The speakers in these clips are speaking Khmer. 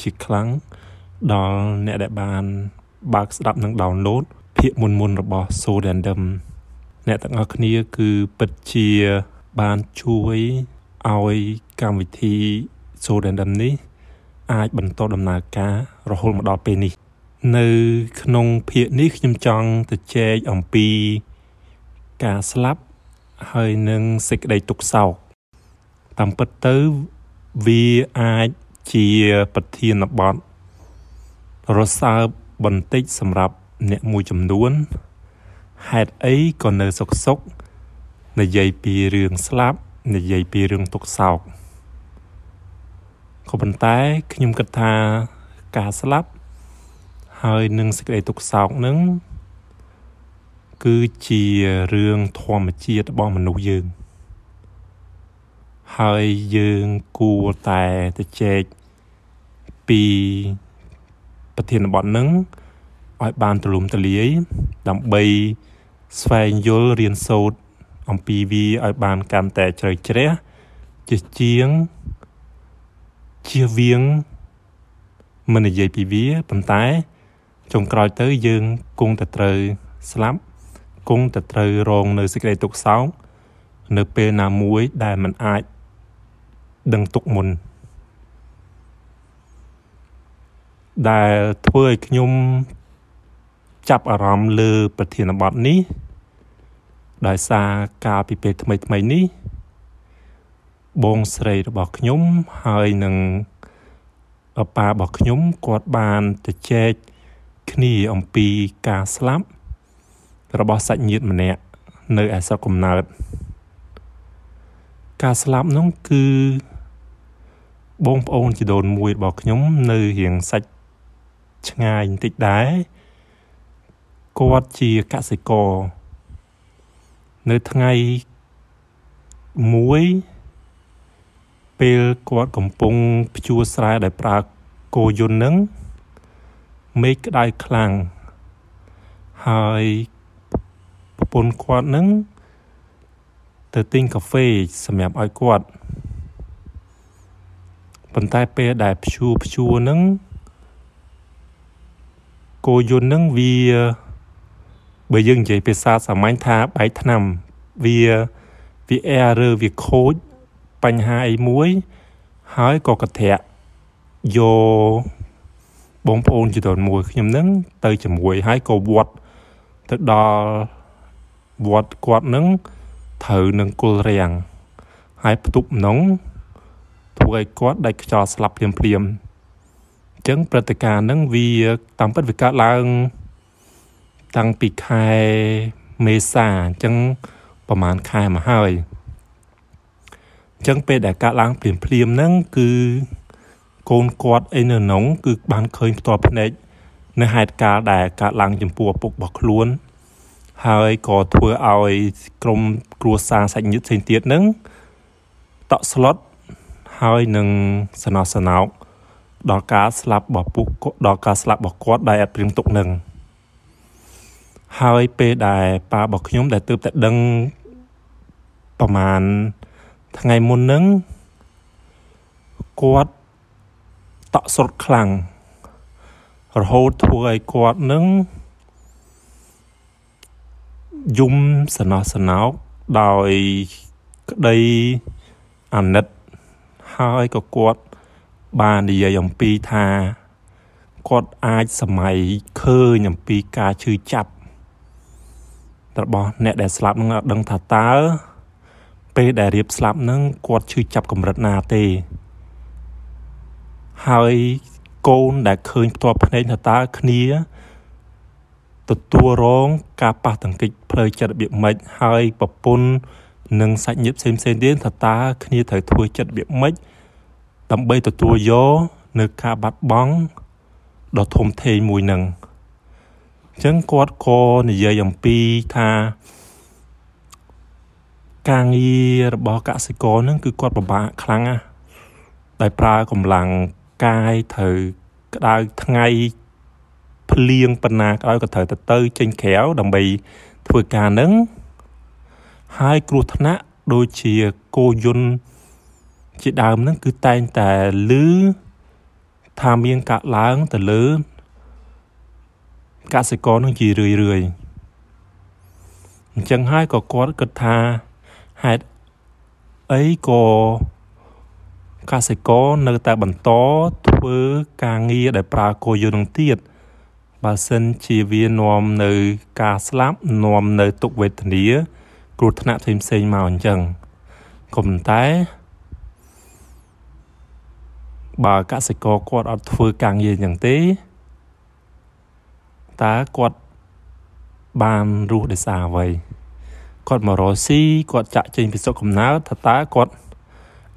ជាខ្លាំងដល់អ្នកដែលបានបើកស្ដាប់និង download ភាគមុនមុនរបស់ So Random អ្នកទាំងអស់គ្នាគឺពិតជាបានជួយឲ្យកម្មវិធី So Random នេះអាចបន្តដំណើរការរហូតមកដល់ពេលនេះ នៅក្នុងភាគនេះខ្ញុំចង់ទៅចែកអំពីការស្លាប់ហើយនឹងសេចក្តីទុក្ខសោកតាមពិតទៅវាអាច ជាប្រធានបទរសើបបន្តិចសម្រាប់អ្នកមួយចំនួនហេតុអីក៏នៅសុកសុកនិយាយពីរឿងស្លាប់និយាយពីរឿងទុក្ខសោកក៏ប៉ុន្តែខ្ញុំគិតថាការស្លាប់ហើយនឹងសេចក្តីទុក្ខសោកនឹងគឺជារឿងធម្មជាតិរបស់មនុស្សយើង ហើយយើងគួរតែទៅចែកពីប្រធានបទនឹងឲ្យបានទូលំទូលាយដើម្បីស្វែងយល់រៀនសូត្រអំពីវាឲ្យបានកាន់តែជ្រៅជ្រះជាជាងជៀសវាងមិននិយាយពីវាប៉ុន្តែចុងក្រោយទៅយើងគង់តែត្រូវស្លាប់គង់តែត្រូវរងនៅសេចក្តីទុក្ខសោកនៅពេលណាមួយដែលมันអាច ដឹងទុកមុន ដែលធ្វើឲ្យខ្ញុំចាប់អារម្មណ៍លើប្រធានបទនេះ ដោយសារកាលពីពេលថ្មីថ្មីនេះបងស្រីរបស់ខ្ញុំហើយនឹងប៉ារបស់ខ្ញុំគាត់បានទៅចែកគ្នាអំពីការស្លាប់ របស់សាច់ញាតិម្នាក់នៅឯស្រុកកំណើតការស្លាប់នោះគឺ បងប្អូនជីដូនមួយរបស់ខ្ញុំនៅរៀងសាច់ឆ្ងាយបន្តិចដែរគាត់ជាកសិករនៅថ្ងៃមួយពេលគាត់កំពុងភ្ជួរស្រែដោយប្រើគោយន្តនឹងមេឃក្តៅខ្លាំងហើយប្រពន្ធគាត់នឹងទៅទិញកាហ្វេសម្រាប់ឲ្យគាត់ ប៉ុន្តែពេលដែលព្យួរព្យួរនឹងគោយន្តនឹងវាបើយើងនិយាយភាសាសាមញ្ញថាបែកថ្នាំវាវាអែរើវាខូចបញ្ហាអីមួយ ហើយក៏កធាក់យកបងប្អូនចំនួនមួយខ្ញុំនឹងទៅជាមួយហើយក៏វត្តទៅដល់វត្តគាត់នឹងត្រូវនឹងគល់រាំងហើយផ្ទប់នង ធ្វើឲ្យគាត់ដាច់ខ្យល់ស្លាប់ភ្លាមភ្លាមអញ្ចឹងព្រឹត្តិការណ៍ហ្នឹងវាតាមពិតវាកើតឡើង តាំងពីខែមេសាអញ្ចឹងប្រហែលខែមកហើយអញ្ចឹងពេលដែលកើតឡើងភ្លាមភ្លាមហ្នឹងគឺកូនគាត់អីនៅក្នុងគឺបានឃើញផ្ទាល់ភ្នែកនៅហេតុការណ៍ដែលកើតឡើងចំពោះឪពុករបស់ខ្លួន ហើយក៏ធ្វើឲ្យក្រុមគ្រួសារសាច់ញាតិផ្សេងទៀតហ្នឹងតក់ស្លុត ហើយនឹងសំណោះសំណោកដល់ការស្លាប់របស់ពុកដល់ការស្លាប់របស់គាត់ដែលអត់ព្រៀងទុកនឹងហើយពេលដែលប៉ារបស់ខ្ញុំដែលទើបតែដឹងប្រហែលថ្ងៃមុននឹងគាត់តក់ស្រុតខ្លាំងរហូតធ្វើឲ្យគាត់នឹងយំសណោះសណោកដោយក្តីអាណិត ហើយក៏គាត់បាននិយាយអំពីថាគាត់អាចសម័យឃើញអំពីការឈឺចាប់របស់អ្នកដែលស្លាប់នឹងអត់ដឹងថាតើពេលដែលរៀបស្លាប់នឹងគាត់ឈឺចាប់កម្រិតណាទេ ហើយកូនដែលឃើញផ្ទាល់ភ្នែកថាតើគ្នាទទួលរងការប៉ះទង្គិចផ្លូវចិត្តរបៀបម៉េចហើយប្រពន្ធ និងសាច់ញាតិផ្សេងផ្សេងទៀតថាតើគ្នាត្រូវធ្វើចិត្តរបៀបម៉េចដើម្បីទទួលយកនៅការបាត់បង់ដ៏ធំធេងមួយនឹងអញ្ចឹងគាត់ក៏និយាយអំពីថាការងាររបស់កសិករនឹងគឺគាត់ពិបាកខ្លាំងណាស់ដោយប្រើកម្លាំងកាយត្រូវក្តៅថ្ងៃភ្លៀងប៉ុណ្ណាក៏ដោយក៏ត្រូវទៅទៅចេញក្រៅដើម្បីធ្វើការនឹង ហើយគ្រោះថ្នាក់ដូចជាគោយន្តជាដើមហ្នឹងគឺតែងតែលឺថាមានកាក់ឡើងទៅលើកសិករនឹងជារឿយរឿយអញ្ចឹងហើយក៏គាត់គិតថាហេតុអីក៏កសិករនៅតែបន្តធ្វើការងារដែលប្រើគោយន្តនឹងទៀតបើសិនជាវានាំនៅការស្លាប់នាំនៅទុក្ខវេទនា គ្រោះថ្នាក់ផ្សេងៗមកអញ្ចឹងក៏ប៉ុន្តែបើកសិករគាត់អត់ធ្វើការងារយ៉ាងទេតើគាត់បានរស់ដោយសារអ្វីគាត់មករកស៊ីគាត់ចាក់ចេញពីសុខកំណើតថាតើគាត់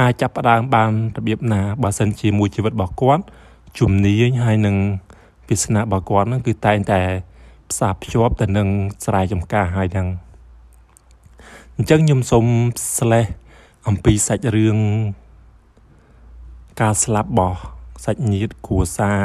អាចចាប់ផ្ដើមបានរបៀបណាបើសិនជាមួយជីវិតរបស់គាត់ជំនាញហើយនឹងវាសនារបស់គាត់ហ្នឹងគឺតែងតែផ្សារភ្ជាប់ទៅនឹងស្រែចម្ការហើយហ្នឹង អញ្ចឹងខ្ញុំសូម slash អំពីសាច់រឿងការស្លាប់របស់សាច់ញាតិគ្រួសារ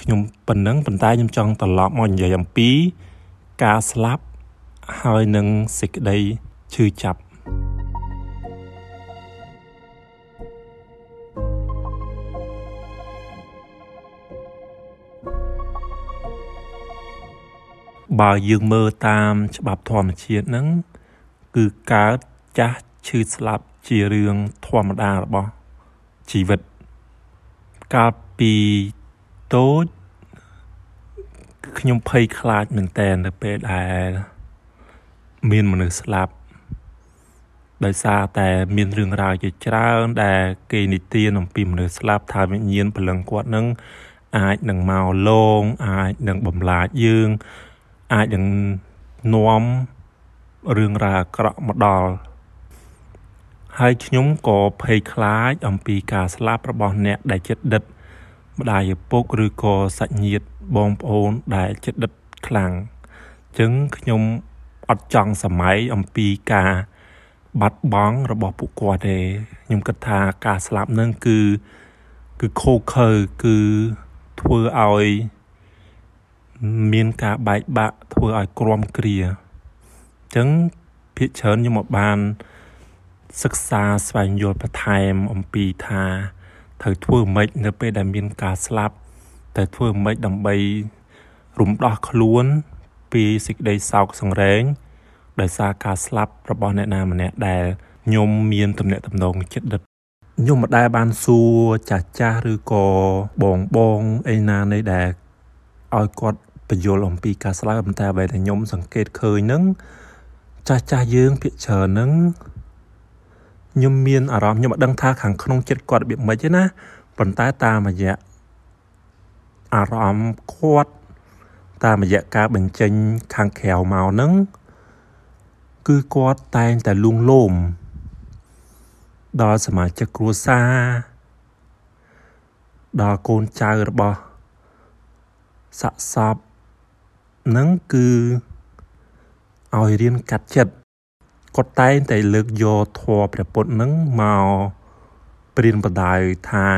ខ្ញុំប៉ុណ្ណឹងប៉ុន្តែខ្ញុំចង់ត្រឡប់មកនិយាយអំពី ការស្លាប់ហើយនឹងសេចក្តីឈឺចាប់ បើយើងមើលតាមច្បាប់ធម្មជាតិហ្នឹងគឺកើតចាស់ឈឺស្លាប់ជារឿងធម្មតារបស់ជីវិតកាលពីតូចខ្ញុំភ័យខ្លាចមែនតើនៅពេលដែលមានមនុស្សស្លាប់ដោយសារតែមានរឿងរ៉ាវជាច្រើនដែលគេនិទានអំពីមនុស្សស្លាប់ថាវិញ្ញាណព្រលឹងគាត់នឹងអាចនឹងមកលងអាចនឹងបំលាតយើង អាចនឹងនាំរឿងរ៉ាវអាក្រក់មកដល់ហើយខ្ញុំក៏ភ័យខ្លាចអំពីការស្លាប់របស់អ្នកដែលចិត្តដិតម្ដាយឪពុកឬក៏សាច់ញាតិបងប្អូនដែលចិត្តដិតខ្លាំងអញ្ចឹងខ្ញុំអត់ចង់សម័យអំពីការបាត់បង់របស់ពួកគាត់ទេខ្ញុំគិតថាការស្លាប់នឹងគឺគឺខូខើគឺធ្វើឲ្យ មានការបែកបាក់ធ្វើឲ្យក្រំគ្រាអញ្ចឹងភាគច្រើនខ្ញុំមកបាន សិក្សាស្វែងយល់បន្ថែមអំពីថាត្រូវធ្វើម៉េចនៅពេលដែលមានការស្លាប់តែធ្វើម៉េចដើម្បីរំដោះខ្លួន ពីសេចក្តីសោកសង្រេងដោយសារការស្លាប់របស់អ្នកណាម្នាក់ដែលខ្ញុំមានទំនាក់ទំនងចិត្តដិតខ្ញុំមិនដែលបានសួរចាស់ចាស់ឬក៏បងបងអីណានៃដែល ឲ្យគាត់បញ្យល់អំពីការស្លាប់ប៉ុន្តែអ្វីដែលខ្ញុំសង្កេតឃើញហ្នឹងចាស់ចាស់យើងភាគច្រើនហ្នឹងខ្ញុំមានអារម្មណ៍ខ្ញុំមិនដឹងថាខាងក្នុងចិត្តគាត់របៀបម៉េចទេណាប៉ុន្តែតាមរយៈអារម្មណ៍គាត់តាមរយៈការបញ្ចេញខាងក្រៅមកហ្នឹងគឺគាត់តែងតែលួងលោមដល់សមាជិកគ្រួសារដល់កូនចៅរបស់ សាក់សពនឹងគឺឲ្យរៀនកាត់ចិត្តគាត់តែងតែលើកយកធម៌ព្រះពុទ្ធនឹងមកព្រានបដាយថា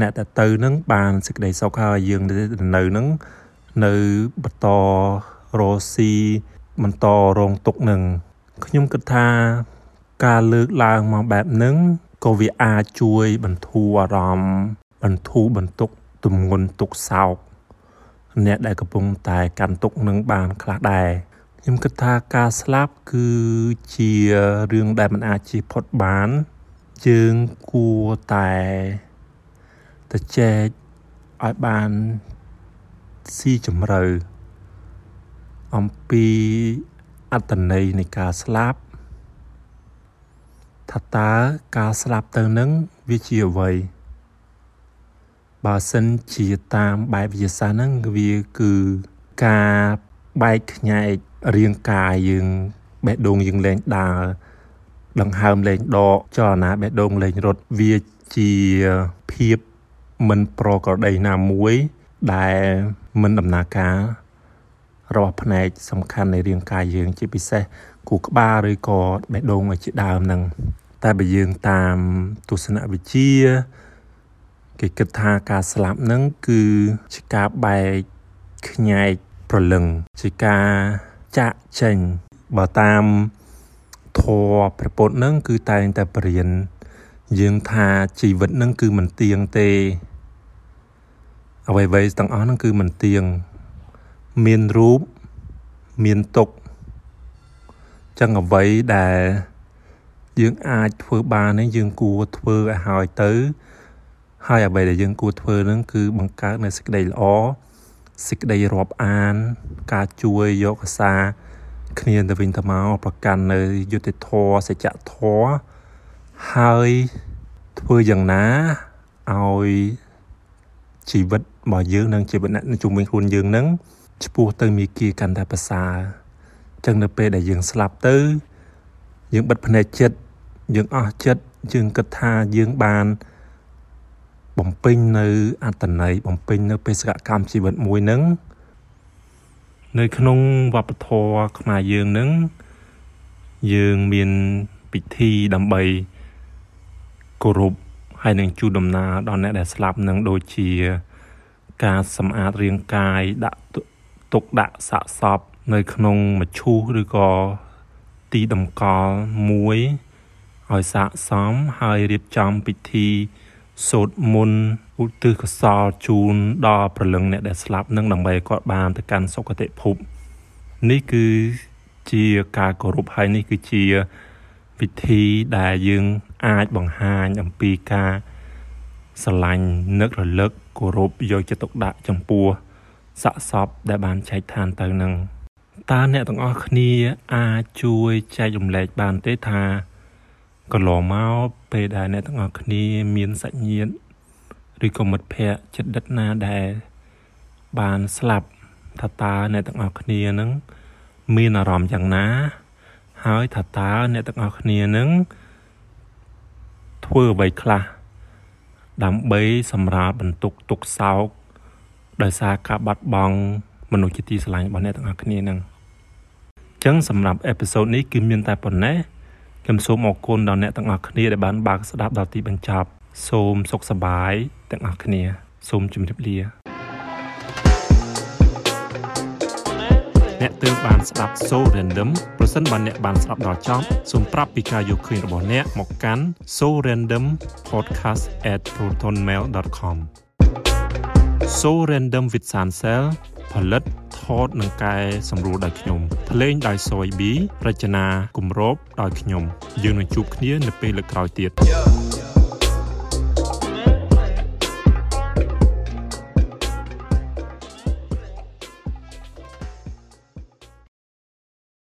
អ្នកដែលទៅនឹងបានសេចក្តីសុខហើយយើងនៅនឹងនៅបន្តរស់ស៊ីបន្តរងទុកនឹងខ្ញុំគិតថាការលើកឡើងមកបែបហ្នឹងក៏វាអាចជួយបន្ធូរអារម្មណ៍បន្ធូរបន្ទុក ទម្ងន់ទុកសោកអ្នកដែលកំពុងតែកាន់ទុកនឹងបានខ្លះដែរខ្ញុំគិតថាការស្លាប់គឺជារឿងដែលមិនអាចជៀសផុតបានយើងគួរតែទៅចែកឲ្យបានស៊ីជម្រៅអំពីអត្តន័យនៃការស្លាប់ថាតើការស្លាប់ទៅនឹងវាជាអ្វី បើសិនជាតាមបែបវិទ្យាសាស្ត្រហ្នឹងវាគឺការបែកខ្ញែករាងកាយយើងបេះដូងយើងលែងដើរដង្ហើមលេងដកចលនាបេះដូងលេងរត់វាជាភាពមិនប្រក្រតីណាមួយដែលមិនដំណើរការរបស់ផ្នែកសំខាន់នៃរាងកាយយើង ជាពិសេសគូក្បាលឬក៏បេះដូងឲ្យជាដើមហ្នឹងតែបើយើងតាមទស្សនវិជ្ជា គេគិតថាការស្លាប់ហ្នឹងគឺជាការបែកខ្ញែកប្រលឹង ជាការចាក់ចេញបើតាមធម៌ព្រះពុទ្ធហ្នឹងគឺតែងតែបរៀនយើងថាជីវិតហ្នឹងគឺមិនទៀងទេអ្វីៗទាំងអស់ហ្នឹងគឺមិនទៀងមានរូបមានទុកចឹងអ្វីដែលយើងអាចធ្វើបាននេះយើងគួរធ្វើឲ្យហើយទៅ ហើយអ្វីដែលយើងគួរធ្វើនឹងគឺបង្កើតនូវសេចក្តីល្អសេចក្តីរាប់អាន ការជួយយកអាសាគ្នាទៅវិញទៅមកប្រកាន់នៅយុត្តិធម៌សច្ចធម៌ហើយធ្វើយ៉ាងណាឲ្យជីវិតរបស់យើងនិងជីវិតអ្នកជុំវិញខ្លួនយើងនឹងឆ្ពោះទៅមីគីកាន់តែប្រសើរចឹងនៅពេលដែលយើងស្លាប់ទៅ យើងបិទភ្នែកចិត្តយើងអស់ចិត្តយើងគិតថាយើងបាន បំពេញនៅអត្តន័យបំពេញនៅបេសកកម្មជីវិតមួយនឹងនៅក្នុងវប្បធម៌ខ្មែរយើងនឹងយើងមានពិធីដើម្បីគោរពហើយនឹងជូនដំណើរដល់អ្នកដែលស្លាប់នឹងដូចជា ការសម្អាតរាងកាយដាក់ទុកដាក់សាកសពនៅក្នុងមឈូសឬក៏ទីតម្កល់មួយឲ្យស័កសមហើយរៀបចំពិធី សូត្រមន្តឧទ្ទិសកុសលជូនដល់ព្រលឹងអ្នកដែលស្លាប់នឹងដើម្បីគាត់បានទៅកាន់សុគតិភពនេះគឺជាការគោរពហើយនេះគឺជាពិធីដែលយើងអាចបង្ហាញអំពីការស្រឡាញ់នឹករលឹកគោរពយកចិត្តទុកដាក់ចំពោះសាកសពដែលបានចែកឋានទៅនឹងតើអ្នកទាំងអស់គ្នាអាចជួយចែករំលែកបានទេថា កន្លងមកពេលដែលអ្នកទាំងអស់គ្នាមានសាច់ញាតិឬក៏មិត្តភ័ក្តិចិត្តដិតណាដែលបានស្លាប់ថាតើអ្នកទាំងអស់គ្នានឹងមានអារម្មណ៍យ៉ាងណា ហើយថាតើអ្នកទាំងអស់គ្នានឹងធ្វើអ្វីខ្លះដើម្បីសម្រាលបន្ទុកទុកសោកដោយសារការបាត់បង់មនុស្សជាទីស្រឡាញ់របស់អ្នកទាំងអស់គ្នានឹងអញ្ចឹងសម្រាប់អេពីសូតនេះគឺមានតែប៉ុណ្ណេះ ខ្ញុំសូមអរគុណដល់អ្នកទាំងអស់គ្នាដែលបានបើកស្ដាប់ដល់ទីបញ្ចប់ សូមសុខសប្បាយទាំងអស់គ្នា សូមជម្រាបលាអ្នកទើបបានស្ដាប់ So Random ប្រសិនបើអ្នកបានស្ដាប់ដល់ចប់សូមប្រាប់ពីការយកឃើញរបស់អ្នកមកកាន់ So Random podcast@protonmail.com So Random with Sansel ផលិតថតនិងកែសម្រួលដោយខ្ញុំភ្លេងដោយ Soy B រចនាគម្របដោយខ្ញុំយើងនឹងជួបគ្នានៅពេលលើកក្រោយទៀត yeah.